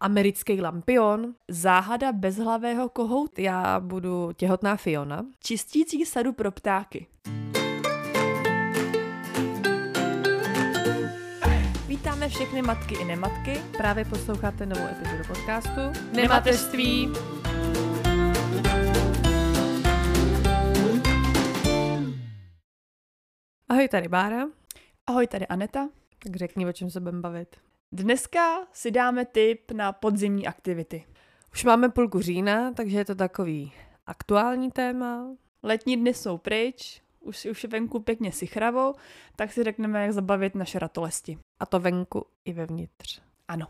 americký lampion, Záhada bezhlavého kohouta. já budu těhotná Fiona. Čistící sadu pro ptáky. Vítáme všechny matky i nematky. Právě posloucháte novou epizodu podcastu Nemateřství. Ahoj, tady Bára. Ahoj, tady Aneta. Tak řekni, o čem se budeme bavit. Dneska si dáme tip na podzimní aktivity. Už máme půlku října, takže je to takový aktuální téma. Letní dny jsou pryč, už, už je venku pěkně sichravo, tak si řekneme, jak zabavit naše ratolesti. A to venku i vevnitř. Ano.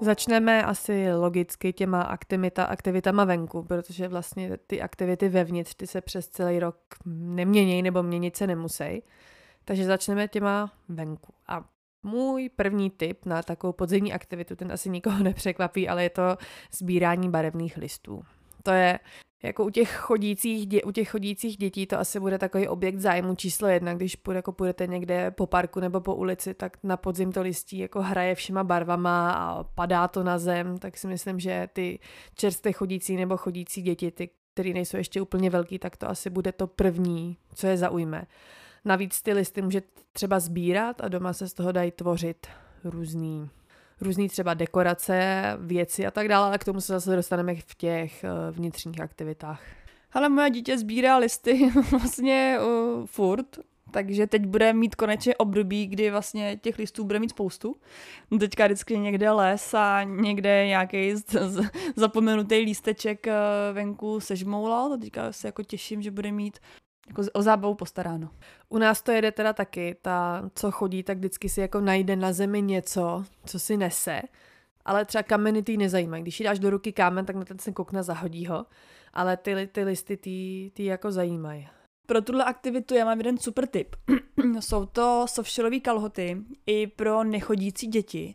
Začneme asi logicky těma aktivita, aktivitama venku, protože vlastně ty aktivity vevnitř, ty se přes celý rok neměnějí nebo měnit se nemusí. Takže začneme těma venku. A můj první tip na takovou podzimní aktivitu, ten asi nikoho nepřekvapí, ale je to sbírání barevných listů. To je jako u těch chodících, dě, u těch chodících dětí to asi bude takový objekt zájmu číslo jedna, když půjde, jako půjdete někde po parku nebo po ulici, tak na podzim to listí jako hraje všema barvama a padá to na zem, tak si myslím, že ty čerstvě chodící nebo chodící děti, ty, které nejsou ještě úplně velký, tak to asi bude to první, co je zaujme. Navíc ty listy můžete třeba sbírat a doma se z toho dají tvořit různý různý třeba dekorace, věci a tak dále, ale k tomu se zase dostaneme v těch eh, vnitřních aktivitách. Ale moje dítě sbírá listy vlastně uh, furt, takže teď bude mít konečně období, kdy vlastně těch listů bude mít spoustu. Teďka vždycky někde les a někde nějaký zapomenutý lísteček uh, venku sežmoulal. Teďka se jako těším, že bude mít jako o zábavu postaráno. U nás to jede teda taky, ta, co chodí, tak vždycky si jako najde na zemi něco, co si nese, ale třeba kameny ty nezajímají. Když jí dáš do ruky kámen, tak na ten se koukne, zahodí ho, ale ty, ty listy ty, ty jako zajímají. Pro tuhle aktivitu já mám jeden super tip. Jsou to softshellové kalhoty i pro nechodící děti.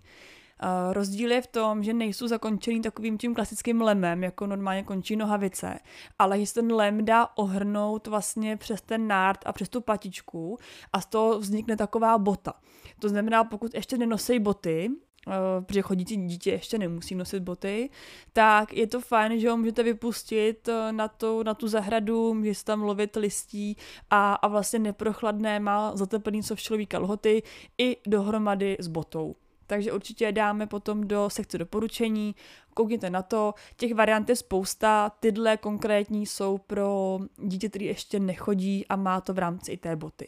Rozdíl je v tom, že nejsou zakončený takovým tím klasickým lemem, jako normálně končí nohavice, ale že se ten lem dá ohrnout vlastně přes ten nárt a přes tu patičku a z toho vznikne taková bota. To znamená, pokud ještě nenosej boty, uh, protože chodící dítě ještě nemusí nosit boty, tak je to fajn, že ho můžete vypustit uh, na, to, na tu zahradu, můžete tam lovit listí a, a vlastně neprochladné má zateplený softshellové kalhoty i dohromady s botou takže určitě dáme potom do sekce doporučení, koukněte na to, těch variant je spousta, tyhle konkrétní jsou pro dítě, který ještě nechodí a má to v rámci i té boty.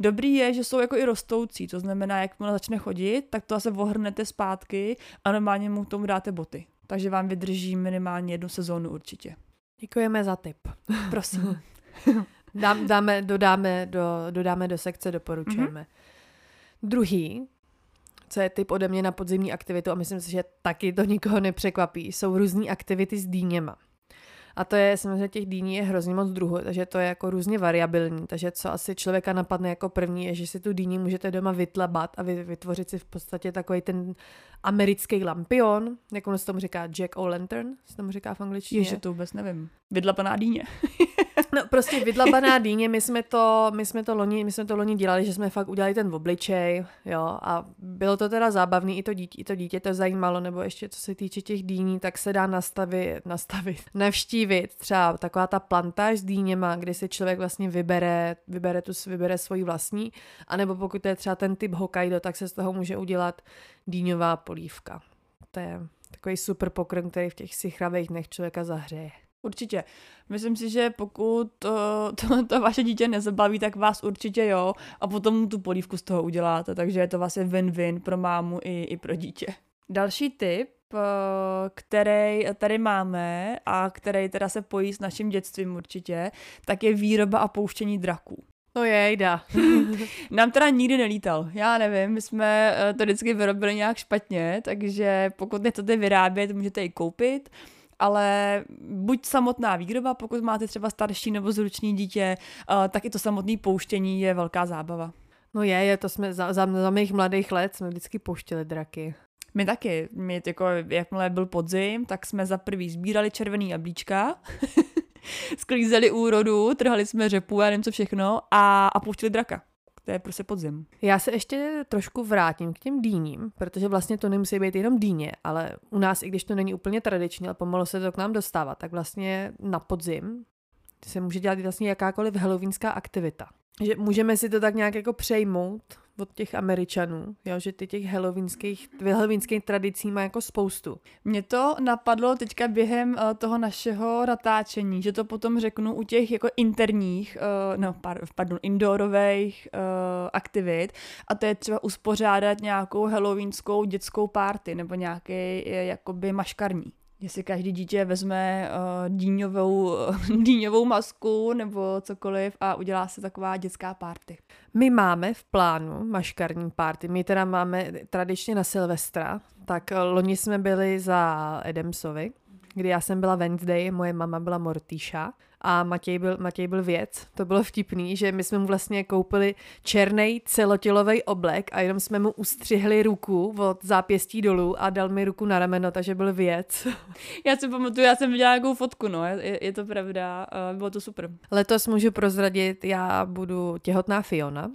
Dobrý je, že jsou jako i rostoucí, to znamená, jakmile začne chodit, tak to zase ohrnete zpátky a normálně mu k tomu dáte boty. Takže vám vydrží minimálně jednu sezónu určitě. Děkujeme za tip. Prosím. Dám, dáme, dodáme, do, dodáme do sekce, doporučujeme. Mm-hmm. Druhý, co je typ ode mě na podzimní aktivitu a myslím si, že taky to nikoho nepřekvapí, jsou různé aktivity s dýněma. A to je, samozřejmě těch dýní je hrozně moc druhů, takže to je jako různě variabilní. Takže co asi člověka napadne jako první, je, že si tu dýní můžete doma vytlabat a vytvořit si v podstatě takový ten americký lampion, jak ono se tomu říká Jack O'Lantern, se tomu říká v angličtině. Ježe, to vůbec nevím. Vydlapaná dýně. No prostě vydlabaná dýně, my jsme to, my jsme to loni, my jsme to loni dělali, že jsme fakt udělali ten obličej, jo, a bylo to teda zábavný, i to dítě, i to dítě to zajímalo, nebo ještě co se týče těch dýní, tak se dá nastavit, nastavit, navštívit třeba taková ta plantáž s dýněma, kde si člověk vlastně vybere, vybere tu, vybere svoji vlastní, anebo pokud to je třeba ten typ Hokkaido, tak se z toho může udělat dýňová polívka. To je takový super pokrm, který v těch sichravých dnech člověka zahřeje. Určitě. Myslím si, že pokud to, to, to vaše dítě nezabaví, tak vás určitě jo a potom tu polívku z toho uděláte, takže je to vlastně win-win pro mámu i, i pro dítě. Další tip, eh, který tady máme a který teda se pojí s naším dětstvím určitě, tak je výroba a pouštění draků. No jejda. Nám teda nikdy nelítal. Já nevím, my jsme eh, to vždycky vyrobili nějak špatně, takže pokud nechcete vyrábět, můžete ji koupit ale buď samotná výroba, pokud máte třeba starší nebo zruční dítě, uh, tak i to samotné pouštění je velká zábava. No je, je, to jsme za, za, za mých mladých let jsme vždycky pouštěli draky. My taky. My jako, jakmile byl podzim, tak jsme za prvý sbírali červený jablíčka, sklízeli úrodu, trhali jsme řepu a nevím co všechno a, a pouštěli draka To je prostě podzim. Já se ještě trošku vrátím k těm dýním, protože vlastně to nemusí být jenom dýně, ale u nás, i když to není úplně tradiční, ale pomalu se to k nám dostává, tak vlastně na podzim se může dělat vlastně jakákoliv halloweenská aktivita. Že můžeme si to tak nějak jako přejmout od těch Američanů, jo, že ty těch halloweenských, halloweenských tradicí má jako spoustu. Mě to napadlo teďka během uh, toho našeho natáčení, že to potom řeknu u těch jako interních, uh, no pardon, indoorových uh, aktivit a to je třeba uspořádat nějakou halloweenskou dětskou party nebo nějaký jakoby maškarní že si každý dítě vezme uh, dýňovou, dýňovou masku nebo cokoliv a udělá se taková dětská party. My máme v plánu maškarní party. My teda máme tradičně na Silvestra, tak loni jsme byli za Edemsovi, kdy já jsem byla Wednesday, moje mama byla Mortíša a Matěj byl, Matěj byl věc. To bylo vtipný, že my jsme mu vlastně koupili černý celotělový oblek a jenom jsme mu ustřihli ruku od zápěstí dolů a dal mi ruku na rameno, takže byl věc. Já si pamatuju, já jsem viděla nějakou fotku, no, je, je to pravda, bylo to super. Letos můžu prozradit, já budu těhotná Fiona,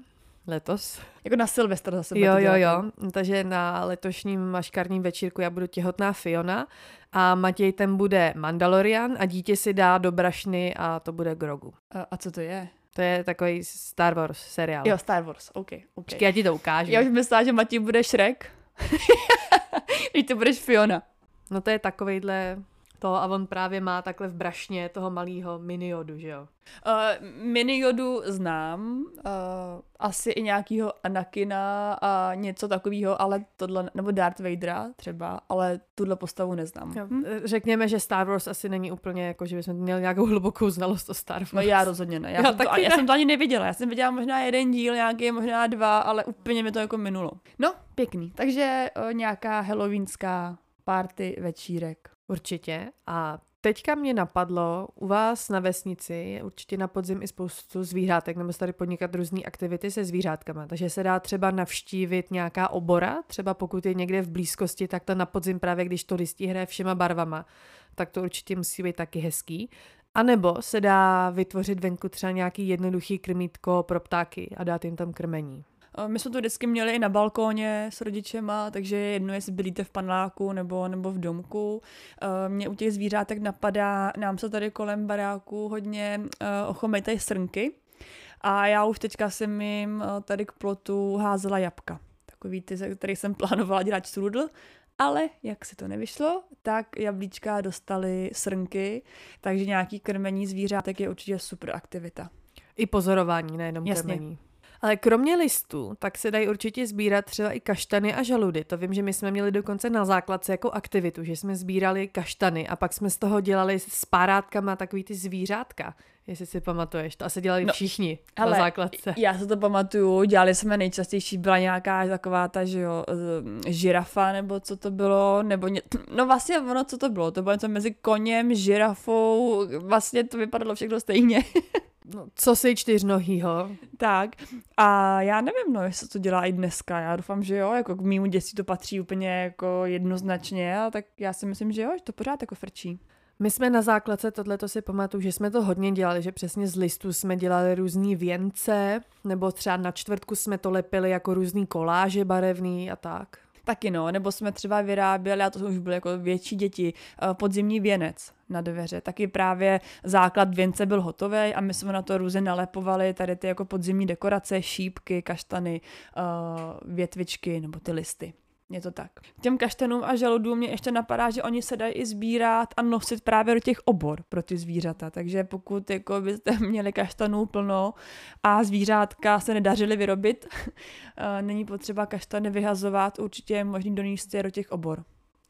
letos. Jako na Silvestra zase. Jo, jo, jo. Takže na letošním maškarním večírku já budu těhotná Fiona a Matěj ten bude Mandalorian a dítě si dá do brašny a to bude Grogu. A, a co to je? To je takový Star Wars seriál. Jo, Star Wars, OK. okay. Počkej, já ti to ukážu. Já už myslela, že Matěj bude Shrek. Když to budeš Fiona. No to je takovejhle to a on právě má takhle v brašně toho malého miniodu, že jo? Uh, miniodu znám, uh, asi i nějakýho Anakina a něco takového, ale tohle, nebo Darth Vadera třeba, ale tuhle postavu neznám. Jo, hm? Řekněme, že Star Wars asi není úplně jako, že bychom měli nějakou hlubokou znalost o Star Wars. No já rozhodně ne. Já, já, jsem, to, ne. já jsem to ani neviděla. Já jsem viděla možná jeden díl, nějaký, možná dva, ale úplně mi to jako minulo. No, pěkný. Takže uh, nějaká halloweenská party večírek. Určitě. A teďka mě napadlo, u vás na vesnici je určitě na podzim i spoustu zvířátek, nebo se tady podnikat různé aktivity se zvířátkama. Takže se dá třeba navštívit nějaká obora, třeba pokud je někde v blízkosti, tak to na podzim právě, když turistí hraje všema barvama, tak to určitě musí být taky hezký. A nebo se dá vytvořit venku třeba nějaký jednoduchý krmítko pro ptáky a dát jim tam krmení. My jsme to vždycky měli i na balkóně s rodičema, takže jedno, jestli bydlíte v paneláku nebo, nebo v domku. Mě u těch zvířátek napadá, nám se tady kolem baráku hodně ochomejtají srnky. A já už teďka jsem jim tady k plotu házela jabka. Takový ty, ze kterých jsem plánovala dělat strudl, ale jak se to nevyšlo, tak jablíčka dostali srnky, takže nějaký krmení zvířátek je určitě super aktivita. I pozorování, nejenom Jasně. krmení. Ale kromě listů, tak se dají určitě sbírat třeba i kaštany a žaludy. To vím, že my jsme měli dokonce na základce jako aktivitu, že jsme sbírali kaštany a pak jsme z toho dělali s párátkama takový ty zvířátka. Jestli si pamatuješ, to asi dělali no, všichni na základce. Já se to pamatuju, dělali jsme nejčastější, byla nějaká taková ta, že jo, žirafa, nebo co to bylo, nebo ně, no vlastně ono, co to bylo, to bylo něco mezi koněm, žirafou, vlastně to vypadalo všechno stejně. no, co si čtyřnohýho. Tak a já nevím, no, jestli to dělá i dneska, já doufám, že jo, jako k mýmu dětství to patří úplně jako jednoznačně, a tak já si myslím, že jo, že to pořád jako frčí. My jsme na základce, tohle to si pamatuju, že jsme to hodně dělali, že přesně z listů jsme dělali různý věnce, nebo třeba na čtvrtku jsme to lepili jako různý koláže barevný a tak. Taky no, nebo jsme třeba vyráběli, a to už byly jako větší děti, eh, podzimní věnec na dveře. Taky právě základ věnce byl hotový a my jsme na to různě nalepovali tady ty jako podzimní dekorace, šípky, kaštany, eh, větvičky nebo ty listy. Je to tak. Těm kaštanům a žaludům mě ještě napadá, že oni se dají i sbírat a nosit právě do těch obor pro ty zvířata. Takže pokud jako byste měli kaštanů plno a zvířátka se nedařily vyrobit, eh, není potřeba kaštany vyhazovat, určitě je možný donést je do těch obor.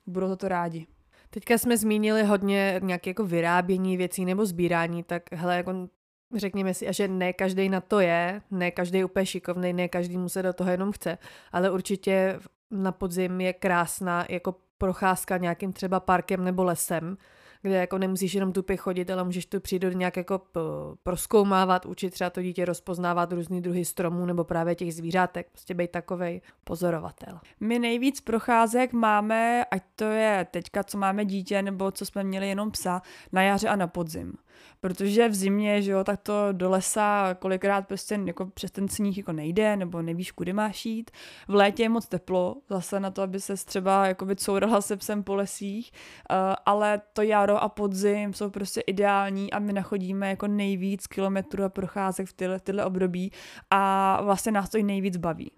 Budou za to rádi. Teďka jsme zmínili hodně nějaké jako vyrábění věcí nebo sbírání, tak hele, jako řekněme si, že ne každý na to je, ne každý úplně šikovný, ne každý mu se do toho jenom chce, ale určitě na podzim je krásná jako procházka nějakým třeba parkem nebo lesem, kde jako nemusíš jenom tupě chodit, ale můžeš tu přijít nějak jako proskoumávat, učit třeba to dítě rozpoznávat různý druhy stromů nebo právě těch zvířátek, prostě být takovej pozorovatel. My nejvíc procházek máme, ať to je teďka, co máme dítě, nebo co jsme měli jenom psa, na jaře a na podzim. Protože v zimě, že jo, tak to do lesa kolikrát prostě jako přes ten sníh jako nejde, nebo nevíš, kudy máš jít. V létě je moc teplo, zase na to, aby se třeba jako courala se psem po lesích, uh, ale to jaro a podzim jsou prostě ideální a my nachodíme jako nejvíc kilometrů a procházek v tyhle, tyhle období a vlastně nás to i nejvíc baví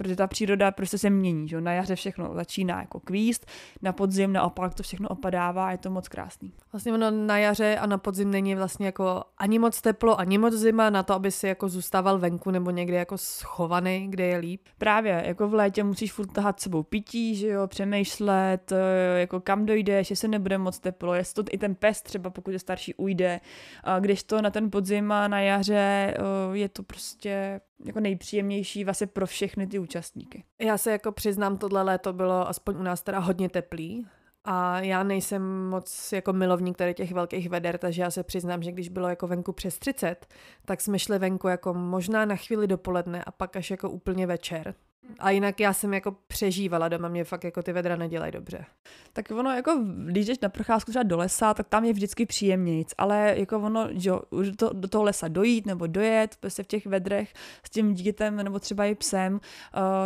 protože ta příroda prostě se mění, že? na jaře všechno začíná jako kvíst, na podzim naopak to všechno opadává a je to moc krásný. Vlastně ono na jaře a na podzim není vlastně jako ani moc teplo, ani moc zima na to, aby si jako zůstával venku nebo někde jako schovaný, kde je líp. Právě, jako v létě musíš furt tahat sebou pití, že jo, přemýšlet, eh, jako kam dojdeš, jestli nebude moc teplo, jestli to i ten pes třeba, pokud je starší, ujde. A když to na ten podzim a na jaře eh, je to prostě jako nejpříjemnější vlastně pro všechny ty účastníky. Já se jako přiznám, tohle léto bylo aspoň u nás teda hodně teplý, a já nejsem moc jako milovník tady těch velkých veder, takže já se přiznám, že když bylo jako venku přes 30, tak jsme šli venku jako možná na chvíli dopoledne a pak až jako úplně večer. A jinak já jsem jako přežívala doma, mě fakt jako ty vedra nedělají dobře. Tak ono jako, když jdeš na procházku třeba do lesa, tak tam je vždycky příjemnějc, ale jako ono, že už to, do toho lesa dojít nebo dojet, prostě v těch vedrech s tím dítětem nebo třeba i psem, uh,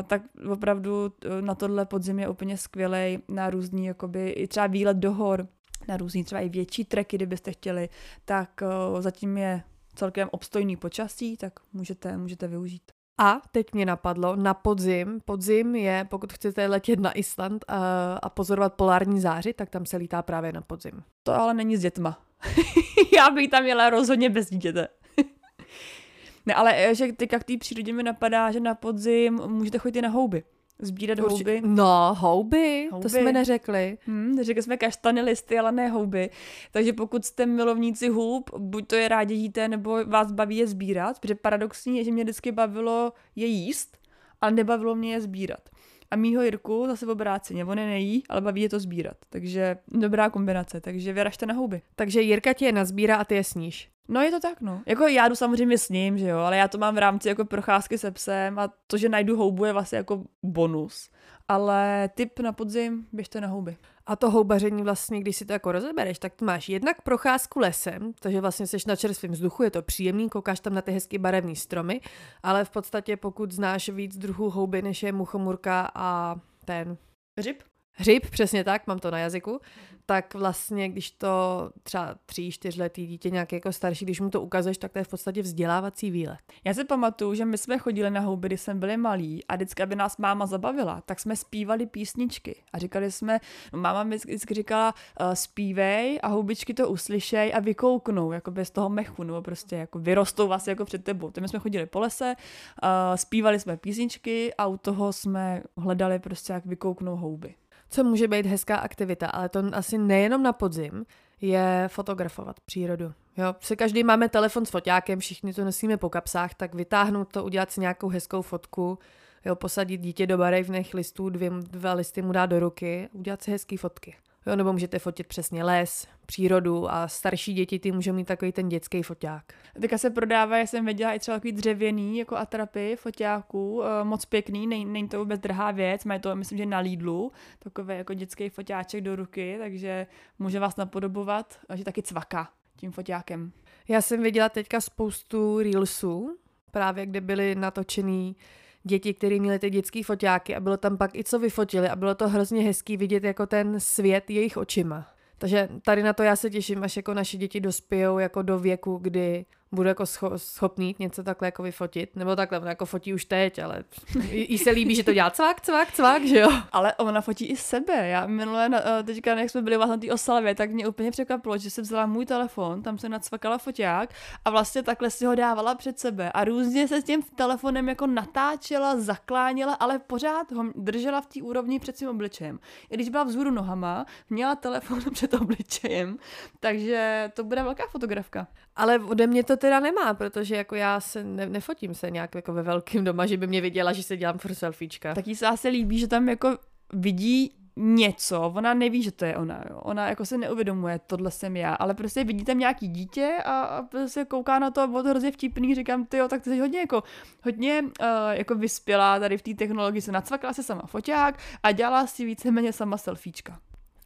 tak opravdu eh, na tohle podzim je úplně skvělej na různý, jakoby i třeba výlet do hor, na různý třeba i větší treky, kdybyste chtěli, tak uh, zatím je celkem obstojný počasí, tak můžete, můžete využít. A teď mě napadlo, na podzim, podzim je, pokud chcete letět na Island a, a pozorovat polární záři, tak tam se lítá právě na podzim. To ale není s dětma. Já bych tam jela rozhodně bez dítěte. ne, ale eh, že teďka k té přírodě mi napadá, že na podzim můžete chodit na houby sbírat Urči- houby. No, houby, houby, to jsme neřekli. Hmm, řekli jsme kaštany, listy, ale ne houby. Takže pokud jste milovníci hub, buď to je rádi jíte, nebo vás baví je sbírat, protože paradoxní je, že mě vždycky bavilo je jíst, ale nebavilo mě je sbírat. A mýho Jirku zase v obráceně, on je nejí, ale baví je to sbírat. Takže dobrá kombinace, takže vyražte na houby. Takže Jirka ti je nazbírá a ty je sníš. No je to tak, no. Jako já jdu samozřejmě s ním, že jo, ale já to mám v rámci jako procházky se psem a to, že najdu houbu je vlastně jako bonus. Ale typ na podzim, běžte na houby. A to houbaření vlastně, když si to jako rozebereš, tak ty máš jednak procházku lesem, takže vlastně jsi na čerstvém vzduchu, je to příjemný, koukáš tam na ty hezky barevné stromy, ale v podstatě pokud znáš víc druhů houby, než je muchomurka a ten... Řib? Hřib, přesně tak, mám to na jazyku, tak vlastně, když to třeba tří, čtyřletý dítě nějak jako starší, když mu to ukazuješ, tak to je v podstatě vzdělávací výlet. Já si pamatuju, že my jsme chodili na houby, když jsme byli malí a vždycky, aby nás máma zabavila, tak jsme zpívali písničky a říkali jsme, no máma mi vždycky říkala, uh, zpívej a houbičky to uslyšej a vykouknou, jako bez toho mechu, nebo prostě jako vyrostou vlastně jako před tebou. Tak my jsme chodili po lese, uh, zpívali jsme písničky a u toho jsme hledali prostě, jak vykouknou houby co může být hezká aktivita, ale to asi nejenom na podzim, je fotografovat přírodu. Jo, se každý máme telefon s foťákem, všichni to nosíme po kapsách, tak vytáhnout to, udělat si nějakou hezkou fotku, jo, posadit dítě do barevných listů, dvě, dva listy mu dát do ruky, udělat si hezké fotky. Jo, nebo můžete fotit přesně les, přírodu a starší děti ty můžou mít takový ten dětský foťák. Teďka se prodává, já jsem viděla i třeba takový dřevěný jako atrapy foťáků, e, moc pěkný, není, není to vůbec drhá věc, mají to myslím, že na Lidlu, takový jako dětský foťáček do ruky, takže může vás napodobovat, že taky cvaka tím foťákem. Já jsem viděla teďka spoustu reelsů, právě kde byly natočený děti, které měly ty dětské foťáky a bylo tam pak i co vyfotili a bylo to hrozně hezký vidět jako ten svět jejich očima. Takže tady na to já se těším, až jako naše děti dospějou jako do věku, kdy budu jako scho- schopný něco takhle jako vyfotit, nebo takhle, ona jako fotí už teď, ale jí se líbí, že to dělá cvak, cvak, cvak, že jo. Ale ona fotí i sebe. Já minule, eh, teďka, jak jsme byli vlastně na té oslavě, tak mě úplně překvapilo, že se vzala můj telefon, tam se nacvakala foťák a vlastně takhle si ho dávala před sebe a různě se s tím telefonem jako natáčela, zakláněla, ale pořád ho držela v té úrovni před svým obličejem. I když byla vzhůru nohama, měla telefon před obličejem, takže to bude velká fotografka. Ale ode mě to teda nemá, protože jako já se ne, nefotím se nějak jako ve velkým doma, že by mě viděla, že se dělám for selfiečka. Tak jí se asi líbí, že tam jako vidí něco, ona neví, že to je ona, jo. Ona jako se neuvědomuje, tohle jsem já, ale prostě vidí tam nějaký dítě a, a prostě kouká na to a bylo to hrozně vtipný, říkám, ty jo, tak ty jsi hodně jako, hodně uh, jako vyspělá tady v té technologii, se nacvakla se sama foťák a dělala si víceméně sama selfiečka.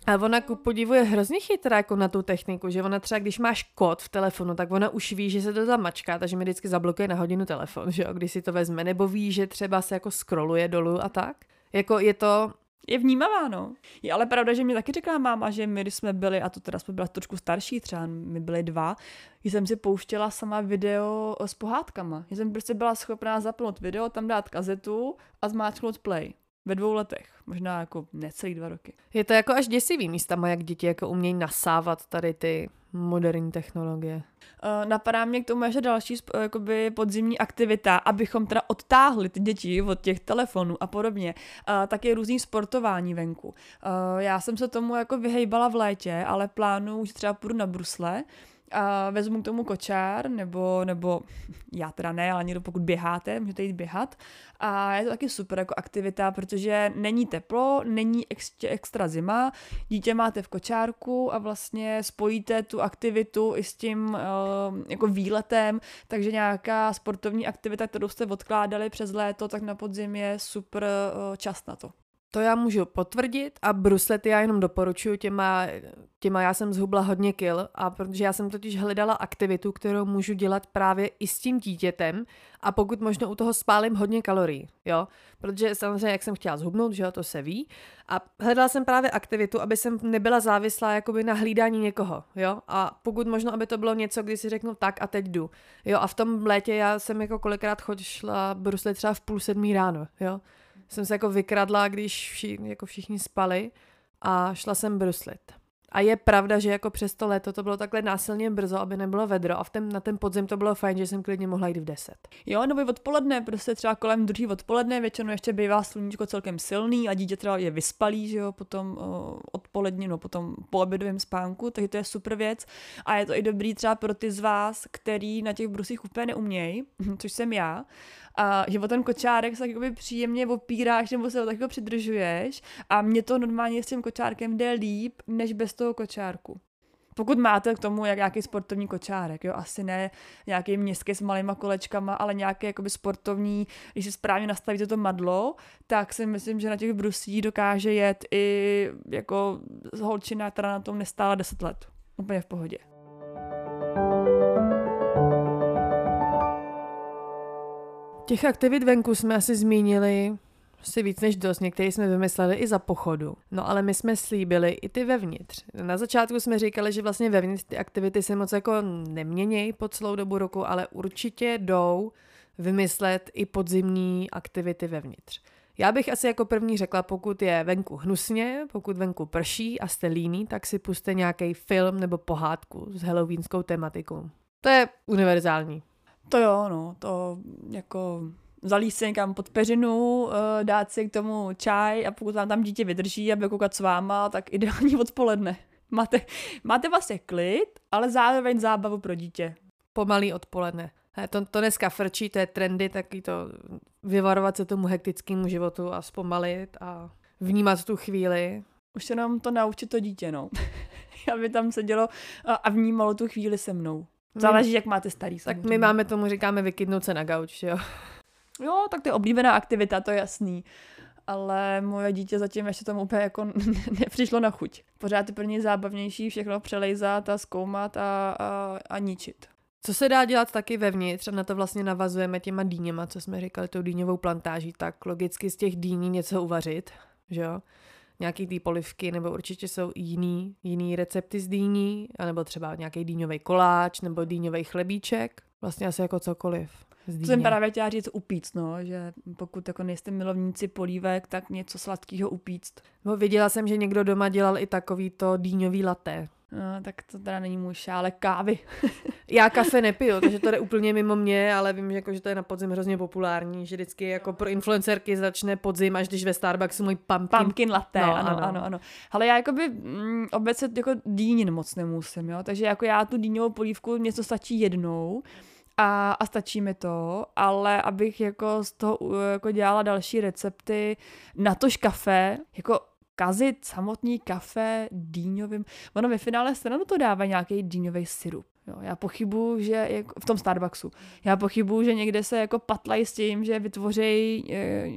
A ona ku podivu je hrozně chytrá jako na tu techniku, že ona třeba, když máš kód v telefonu, tak ona už ví, že se to tam mačká, takže mi vždycky zablokuje na hodinu telefon, že jo, když si to vezme, nebo ví, že třeba se jako scrolluje dolů a tak. Jako je to, je vnímavá, no. Je ale pravda, že mi taky řekla máma, že my, když jsme byli, a to teda jsme byli trošku starší, třeba my byli dva, jsem si pouštěla sama video s pohádkama. Že jsem prostě byla schopná zapnout video, tam dát kazetu a zmáčknout play ve dvou letech, možná jako necelý dva roky. Je to jako až děsivý místama, jak děti jako umějí nasávat tady ty moderní technologie. Uh, napadá mě k tomu ještě další uh, jakoby podzimní aktivita, abychom teda odtáhli ty děti od těch telefonů a podobně. Uh, tak je různý sportování venku. Uh, já jsem se tomu jako vyhejbala v létě, ale plánuju, že třeba půjdu na brusle, a vezmu k tomu kočár, nebo, nebo já teda ne, ale někdo pokud běháte, můžete jít běhat. A je to taky super jako aktivita, protože není teplo, není extra, extra zima, dítě máte v kočárku a vlastně spojíte tu aktivitu i s tím uh, jako výletem, takže nějaká sportovní aktivita, kterou jste odkládali přes léto, tak na podzim je super uh, čas na to. To já můžu potvrdit a bruslety já jenom doporučuji, těma, těma já jsem zhubla hodně kil a protože já jsem totiž hledala aktivitu, kterou můžu dělat právě i s tím dítětem a pokud možno u toho spálím hodně kalorií, jo, protože samozřejmě jak jsem chtěla zhubnout, že jo, to se ví. A hledala jsem právě aktivitu, aby jsem nebyla závislá jakoby na hlídání někoho, jo, a pokud možno, aby to bylo něco, kdy si řeknu tak a teď jdu, jo, a v tom létě já jsem jako kolikrát chodila bruslit třeba v půl sedmí ráno, jo, jsem se jako vykradla, když vši, jako všichni spali a šla jsem bruslit. A je pravda, že jako přes to léto to bylo takhle násilně brzo, aby nebylo vedro a v ten, na ten podzim to bylo fajn, že jsem klidně mohla jít v 10. Jo, nebo odpoledne, prostě třeba kolem druhý odpoledne, většinou ještě bývá sluníčko celkem silný a dítě třeba je vyspalý, že jo, potom uh, odpoledně, no potom po obědovém spánku, takže to je super věc a je to i dobrý třeba pro ty z vás, který na těch brusích úplně neumějí, což jsem já, a že o ten kočárek se tak příjemně opíráš nebo se ho tak jako přidržuješ a mě to normálně s tím kočárkem jde líp, než bez toho kočárku. Pokud máte k tomu jak nějaký sportovní kočárek, jo, asi ne nějaký městský s malýma kolečkama, ale nějaký jakoby sportovní, když si správně nastavíte to madlo, tak si myslím, že na těch brusích dokáže jet i jako holčina, která na tom nestála 10 let. Úplně v pohodě. Těch aktivit venku jsme asi zmínili si víc než dost, některé jsme vymysleli i za pochodu. No ale my jsme slíbili i ty vevnitř. Na začátku jsme říkali, že vlastně vevnitř ty aktivity se moc jako neměnějí po celou dobu roku, ale určitě jdou vymyslet i podzimní aktivity vevnitř. Já bych asi jako první řekla, pokud je venku hnusně, pokud venku prší a jste líný, tak si puste nějaký film nebo pohádku s halloweenskou tematikou. To je univerzální. To jo, no, to jako zalíst si někam pod peřinu, eh, dát si k tomu čaj a pokud vám tam dítě vydrží, aby koukat s váma, tak ideální odpoledne. Máte, máte vlastně klid, ale zároveň zábavu pro dítě. Pomalý odpoledne. To, to dneska frčí, to je trendy, taky to vyvarovat se tomu hektickému životu a zpomalit a vnímat tu chvíli. Už se nám to naučit to dítě, no. Aby tam sedělo a vnímalo tu chvíli se mnou. Záleží, jak máte starý. Tak my máme tomu, říkáme vykydnout se na gauč, jo. Jo, tak to je oblíbená aktivita, to je jasný. Ale moje dítě zatím ještě tomu úplně jako nepřišlo na chuť. Pořád je pro ně zábavnější všechno přelejzat a zkoumat a, a, a ničit. Co se dá dělat taky vevnitř, a na to vlastně navazujeme těma dýněma, co jsme říkali, tou dýňovou plantáží, tak logicky z těch dýní něco uvařit, že jo? nějaký ty polivky, nebo určitě jsou jiný, jiný recepty z dýní, anebo třeba nějaký dýňový koláč, nebo dýňový chlebíček, vlastně asi jako cokoliv. To jsem právě chtěla říct upíct, no, že pokud jako nejste milovníci polívek, tak něco sladkého upíct. No, viděla jsem, že někdo doma dělal i takový to dýňový laté. No, tak to teda není můj šálek kávy. Já kafe nepiju, takže to je úplně mimo mě, ale vím, že, jako, že to je na podzim hrozně populární, že vždycky jako pro influencerky začne podzim, až když ve Starbucksu můj pumpkin. Pumpkin latte, no, ano, ano, ano, ano. Ale já jakoby mm, obecně jako dýnin moc nemusím, jo, takže jako já tu dýňovou polívku, mě to stačí jednou, a, a stačí mi to, ale abych jako z toho jako dělala další recepty, na tož kafe, jako kazit samotný kafe dýňovým. Ono ve finále stranu to dává nějaký dýňový syrup. Jo, já pochybuju, že jako v tom Starbucksu, já pochybuju, že někde se jako patlají s tím, že vytvoří e,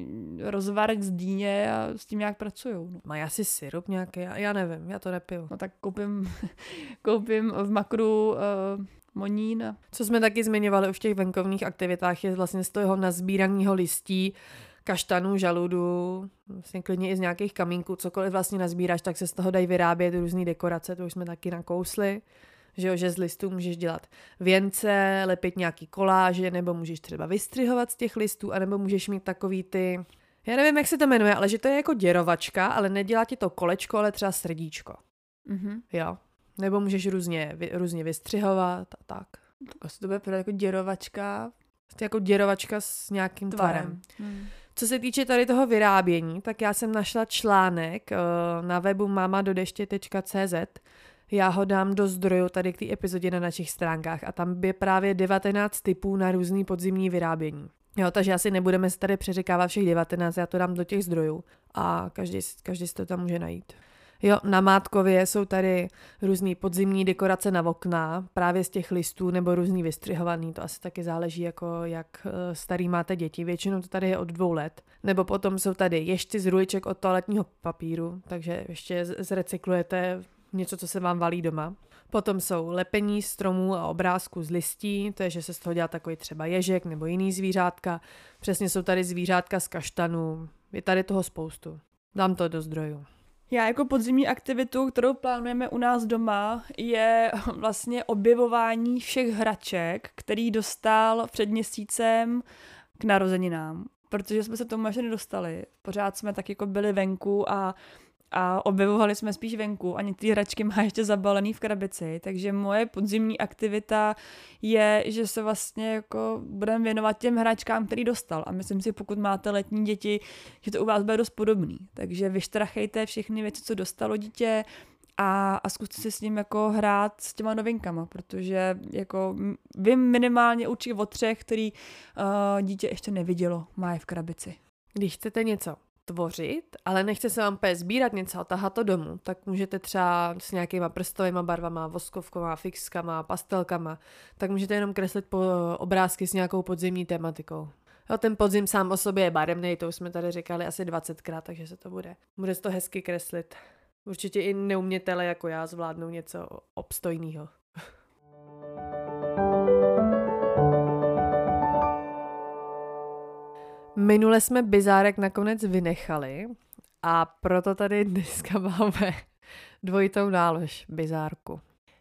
rozvar z dýně a s tím nějak pracují. No. Mají asi syrup nějaký, já, já nevím, já to nepiju. No tak koupím, koupím v makru e, monín. Co jsme taky zmiňovali už v těch venkovních aktivitách, je vlastně z toho nazbíraného listí, kaštanů, žaludu, vlastně klidně i z nějakých kamínků, cokoliv vlastně nazbíráš, tak se z toho dají vyrábět různé dekorace, to už jsme taky nakousli že, jo, že z listů můžeš dělat věnce, lepit nějaký koláže, nebo můžeš třeba vystřihovat z těch listů, anebo můžeš mít takový ty, já nevím, jak se to jmenuje, ale že to je jako děrovačka, ale nedělá ti to kolečko, ale třeba srdíčko. Mm-hmm. Jo. Nebo můžeš různě, různě vystřihovat a tak. Tak asi to bude jako děrovačka. To jako děrovačka s nějakým tvarem. tvarem. Hmm. Co se týče tady toho vyrábění, tak já jsem našla článek uh, na webu mamadodeště.cz, já ho dám do zdroju tady k té epizodě na našich stránkách a tam je právě 19 typů na různý podzimní vyrábění. Jo, takže asi nebudeme se tady přeřekávat všech 19, já to dám do těch zdrojů a každý, každý si to tam může najít. Jo, na Mátkově jsou tady různé podzimní dekorace na okna, právě z těch listů nebo různý vystřihovaný, to asi taky záleží, jako jak eh, starý máte děti, většinou to tady je od dvou let. Nebo potom jsou tady ještě z ruliček od toaletního papíru, takže ještě zrecyklujete něco, co se vám valí doma. Potom jsou lepení stromů a obrázků z listí, to je, že se z toho dělá takový třeba ježek nebo jiný zvířátka. Přesně jsou tady zvířátka z kaštanů. Je tady toho spoustu. Dám to do zdrojů. Já jako podzimní aktivitu, kterou plánujeme u nás doma, je vlastně objevování všech hraček, který dostal před měsícem k narozeninám. Protože jsme se tomu ještě nedostali. Pořád jsme tak jako byli venku a a objevovali jsme spíš venku. A některé hračky má ještě zabalený v krabici, takže moje podzimní aktivita je, že se vlastně jako budeme věnovat těm hračkám, který dostal. A myslím si, pokud máte letní děti, že to u vás bude dost podobný, takže vyštrachejte všechny věci, co dostalo dítě, a, a zkuste si s ním jako hrát s těma novinkama, protože jako vím minimálně určitě o třech, který uh, dítě ještě nevidělo, má je v krabici. Když chcete něco tvořit, ale nechce se vám pes sbírat něco a tahat to domů, tak můžete třeba s nějakýma prstovými barvama, voskovkama, fixkama, pastelkama, tak můžete jenom kreslit po obrázky s nějakou podzimní tematikou. Jo, ten podzim sám o sobě je barevný, to už jsme tady říkali asi 20krát, takže se to bude. Bude to hezky kreslit. Určitě i neumětele jako já zvládnou něco obstojného. Minule jsme bizárek nakonec vynechali a proto tady dneska máme dvojitou nálož bizárku.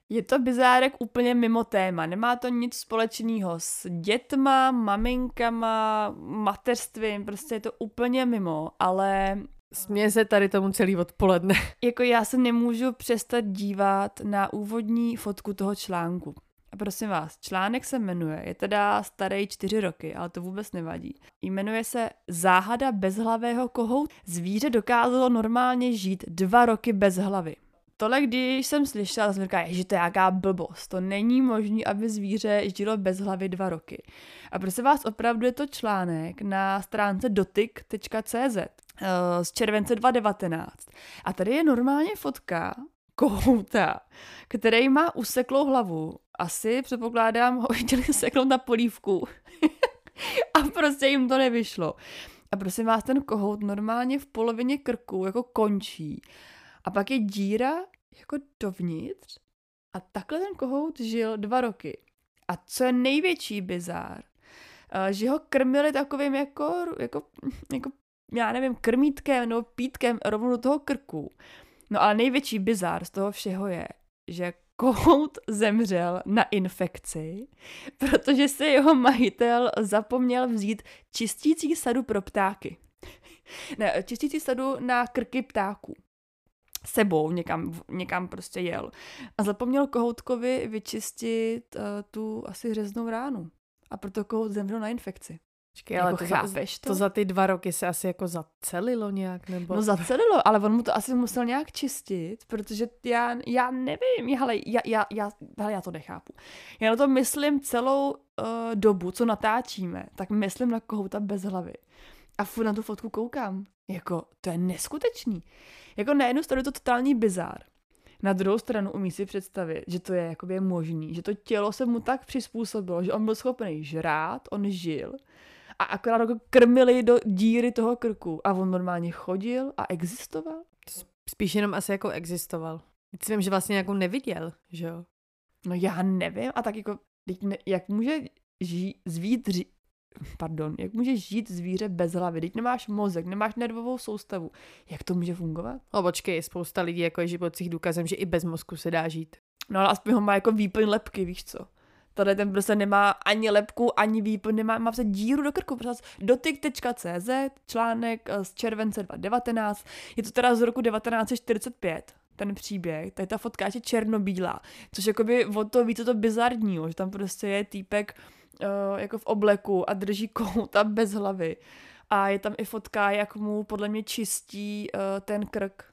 Je to bizárek úplně mimo téma, nemá to nic společného s dětma, maminkama, mateřstvím, prostě je to úplně mimo, ale Směje se tady tomu celý odpoledne. Jako já se nemůžu přestat dívat na úvodní fotku toho článku. A prosím vás, článek se jmenuje, je teda starý čtyři roky, ale to vůbec nevadí. Jmenuje se Záhada bezhlavého kohout. Zvíře dokázalo normálně žít dva roky bez hlavy. Tohle, když jsem slyšela, jsem říkala, že to je jaká blbost. To není možné, aby zvíře žilo bez hlavy dva roky. A prosím vás, opravdu je to článek na stránce dotyk.cz eh, z července 2019. A tady je normálně fotka kohouta, který má useklou hlavu. Asi, předpokládám, ho chtěli seknout na polívku. a prostě jim to nevyšlo. A prosím vás, ten kohout normálně v polovině krku jako končí. A pak je díra jako dovnitř. A takhle ten kohout žil dva roky. A co je největší bizár, eh, že ho krmili takovým jako, jako, jako já nevím, krmítkem nebo pítkem rovnou do toho krku. No ale největší bizár z toho všeho je, že kohout zemřel na infekci, protože si jeho majitel zapomněl vzít čistící sadu pro ptáky. ne, čistící sadu na krky ptáků. Sebou někam, někam prostě jel. A zapomněl kohoutkovi vyčistit uh, tu asi řeznou ránu. A proto kohout zemřel na infekci. Počkej, ale jako to, chápeš za, to? to za ty dva roky se asi jako zacelilo nějak, nebo? No zacelilo, ale on mu to asi musel nějak čistit, protože já, já nevím, ale já, já, já, hele, já to nechápu. Já na to myslím celou uh, dobu, co natáčíme, tak myslím na kohouta bez hlavy. A furt na tu fotku koukám. Jako, to je neskutečný. Jako na jednu stranu je to totální bizár. Na druhou stranu umí si představit, že to je jakoby možný, že to tělo se mu tak přizpůsobilo, že on byl schopný žrát, on žil a akorát ho krmili do díry toho krku a on normálně chodil a existoval. Spíš jenom asi jako existoval. Teď si vím, že vlastně nějakou neviděl, že jo? No já nevím a tak jako, ne, jak může žít, zvít, ří, pardon, jak může žít zvíře bez hlavy? Teď nemáš mozek, nemáš nervovou soustavu. Jak to může fungovat? No počkej, spousta lidí jako je životcích důkazem, že i bez mozku se dá žít. No ale aspoň ho má jako výplň lepky, víš co? Tady ten prostě nemá ani lepku, ani výplň, nemá, má prostě díru do krku. Prostě dotyk.cz, článek eh, z července 2019, je to teda z roku 1945 ten příběh, tady ta fotka je černobílá, což jakoby o to více to bizarního, že tam prostě je týpek uh, jako v obleku a drží kouta bez hlavy. A je tam i fotka, jak mu podle mě čistí uh, ten krk.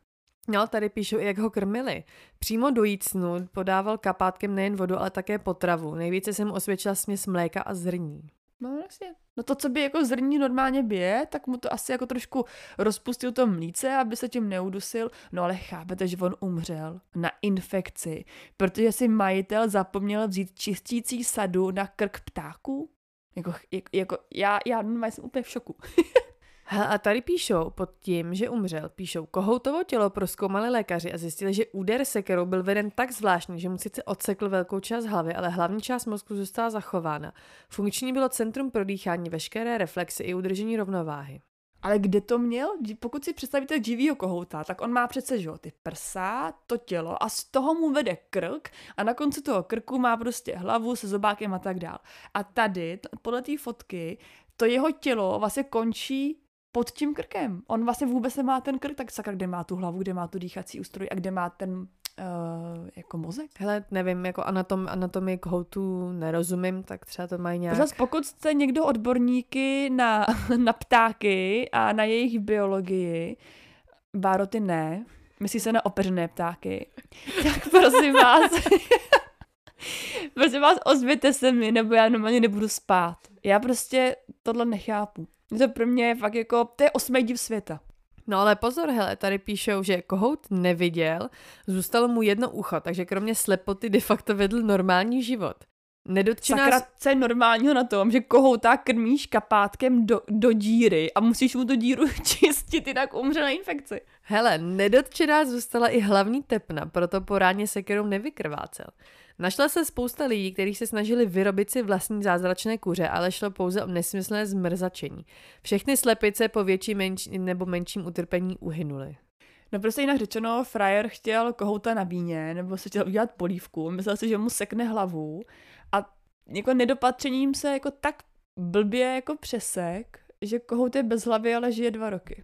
No, tady píšou, jak ho krmili. Přímo do jícnu podával kapátkem nejen vodu, ale také potravu. Nejvíce se mu osvědčila směs mléka a zrní. No jasně. No to, co by jako zrní normálně bije, tak mu to asi jako trošku rozpustil to mlíce, aby se tím neudusil. No ale chápete, že on umřel na infekci, protože si majitel zapomněl vzít čistící sadu na krk ptáků? Jako, jako, jako já, já normálně jsem úplně v šoku. A tady píšou pod tím, že umřel, píšou kohoutovo tělo proskoumali lékaři a zjistili, že úder sekerou byl veden tak zvláštní, že mu sice odsekl velkou část hlavy, ale hlavní část mozku zůstala zachována. Funkční bylo centrum pro dýchání, veškeré reflexy i udržení rovnováhy. Ale kde to měl? Pokud si představíte živýho kohouta, tak on má přece, že ty prsa, to tělo a z toho mu vede krk a na konci toho krku má prostě hlavu se zobákem a tak dál. A tady, podle té fotky, to jeho tělo vlastně končí pod tím krkem. On vlastně vůbec nemá ten krk, tak sakra, kde má tu hlavu, kde má tu dýchací ústroj a kde má ten uh, jako mozek? Hele, nevím, jako anatom, anatomii kohoutu nerozumím, tak třeba to mají nějak... Zas pokud jste někdo odborníky na, na ptáky a na jejich biologii, Bároty ne, myslí se na opeřené ptáky, tak prosím vás, prosím vás, ozvěte se mi, nebo já normálně nebudu spát. Já prostě tohle nechápu. To pro mě je fakt jako, to je osmý div světa. No ale pozor, hele, tady píšou, že kohout neviděl, zůstalo mu jedno ucho, takže kromě slepoty de facto vedl normální život. Nedotčená... Sakra, co je normálního na tom, že kohouta krmíš kapátkem do, do díry a musíš mu tu díru čistit, jinak umře na infekci. Hele, nedotčená zůstala i hlavní tepna, proto po ráně sekerou nevykrvácel. Našla se spousta lidí, kteří se snažili vyrobit si vlastní zázračné kuře, ale šlo pouze o nesmyslné zmrzačení. Všechny slepice po větším menč, nebo menším utrpení uhynuly. No prostě jinak řečeno, frajer chtěl kohouta na bíně, nebo se chtěl udělat polívku, myslel si, že mu sekne hlavu a jako nedopatřením se jako tak blbě jako přesek, že kohout je bez hlavy, ale žije dva roky.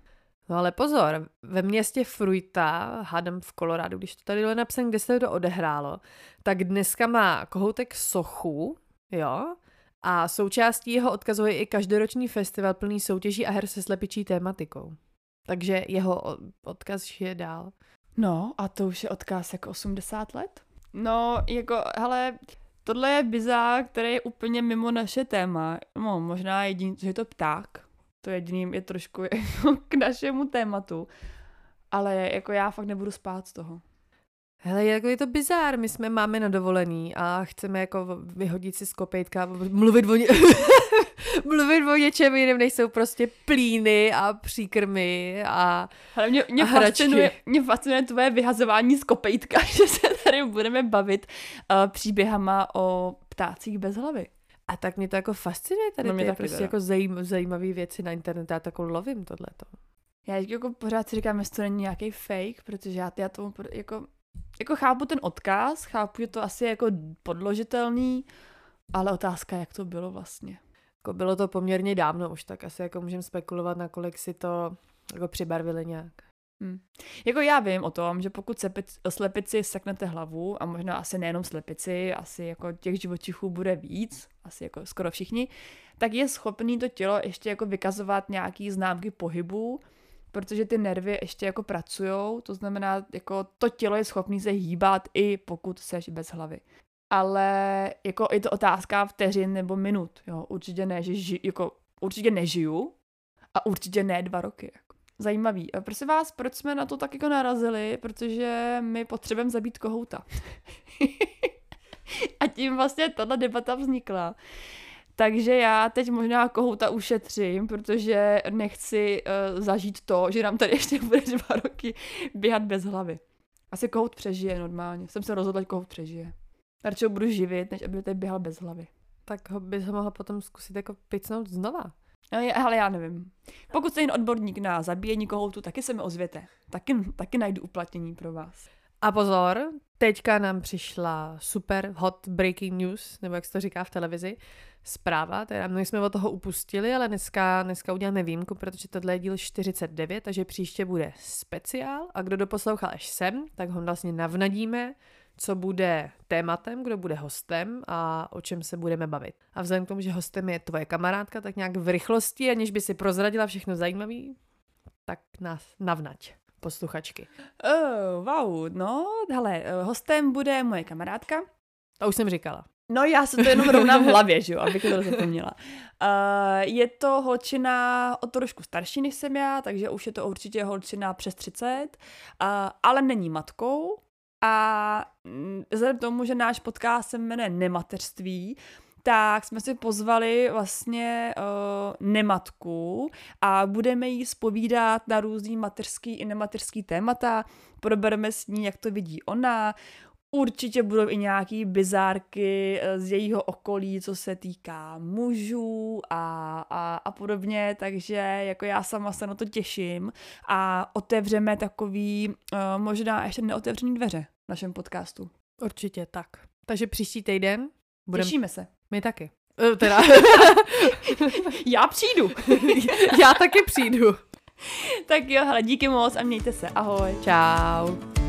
No ale pozor, ve městě Fruita, hádám v Kolorádu, když to tady bylo napsané, kde se to odehrálo, tak dneska má kohoutek sochu, jo, a součástí jeho odkazu je i každoroční festival plný soutěží a her se slepičí tématikou. Takže jeho odkaz je dál. No, a to už je odkaz jako 80 let? No, jako, hele, tohle je bizár, který je úplně mimo naše téma. No, možná jediný, že je to pták, to jediným je trošku jako k našemu tématu. Ale jako já fakt nebudu spát z toho. Hele, jako je to bizár, my jsme máme na dovolený a chceme jako vyhodit si z kopejtka, mluvit o, ně... mluvit o něčem jiném, než jsou prostě plíny a příkrmy a Ale mě, mě, a fascinuje, mě fascinuje tvoje vyhazování z kopejtka, že se tady budeme bavit uh, příběhama o ptácích bez hlavy. A tak mě to jako fascinuje tady no, ty prostě jako zajím, zajímavé věci na internetu, já jako lovím tohleto. Já jako pořád si říkám, jestli to není nějaký fake, protože já, já tomu jako, jako chápu ten odkaz, chápu, že to asi je jako podložitelný, ale otázka, jak to bylo vlastně. Jako bylo to poměrně dávno už, tak asi jako můžeme spekulovat, nakolik si to jako přibarvili nějak. Hmm. Jako já vím o tom, že pokud slepic, slepici seknete hlavu, a možná asi nejenom slepici, asi jako těch živočichů bude víc, asi jako skoro všichni, tak je schopný to tělo ještě jako vykazovat nějaký známky pohybu, protože ty nervy ještě jako pracujou, to znamená, jako to tělo je schopný se hýbat i pokud seš bez hlavy. Ale jako je to otázka vteřin nebo minut, jo, určitě ne, že ži, jako určitě nežiju a určitě ne dva roky. Zajímavý. Prosím vás, proč jsme na to tak jako narazili? Protože my potřebujeme zabít kohouta. A tím vlastně tato debata vznikla. Takže já teď možná kohouta ušetřím, protože nechci uh, zažít to, že nám tady ještě bude dva roky běhat bez hlavy. Asi kohout přežije normálně. Jsem se rozhodla, že kohout přežije. Radši ho budu živit, než aby tady běhal bez hlavy. Tak ho bys ho mohla potom zkusit jako picnout znova. No, ale já nevím. Pokud jste jen odborník na zabíjení kohoutu, taky se mi ozvěte. Taky, taky najdu uplatnění pro vás. A pozor, teďka nám přišla super hot breaking news, nebo jak se to říká v televizi, zpráva, teda my jsme od toho upustili, ale dneska, dneska uděláme výjimku, protože tohle je díl 49, takže příště bude speciál a kdo doposlouchal až sem, tak ho vlastně navnadíme, co bude tématem, kdo bude hostem a o čem se budeme bavit. A vzhledem k tomu, že hostem je tvoje kamarádka, tak nějak v rychlosti, aniž by si prozradila všechno zajímavé, tak nás navnať posluchačky. Oh, wow, no, hele, hostem bude moje kamarádka. To už jsem říkala. No já se to jenom rovnám v hlavě, že jo, abych to zapomněla. Uh, je to holčina o trošku starší než jsem já, takže už je to určitě holčina přes 30, uh, ale není matkou. A mm, vzhledem tomu, že náš podcast se jmenuje Nemateřství, tak jsme si pozvali vlastně uh, nematku a budeme jí spovídat na různý mateřský i nemateřský témata, probereme s ní, jak to vidí ona, Určitě budou i nějaký bizárky eh, z jejího okolí, co se týká mužů a, a, a podobně, takže jako já sama se na to těším a otevřeme takový uh, možná ještě neotevřený dveře našem podcastu. Určitě tak. Takže příští týden budeme... Těšíme se. My taky. Uh, teda. já přijdu. já taky přijdu. tak jo, hele, díky moc a mějte se. Ahoj. Ciao.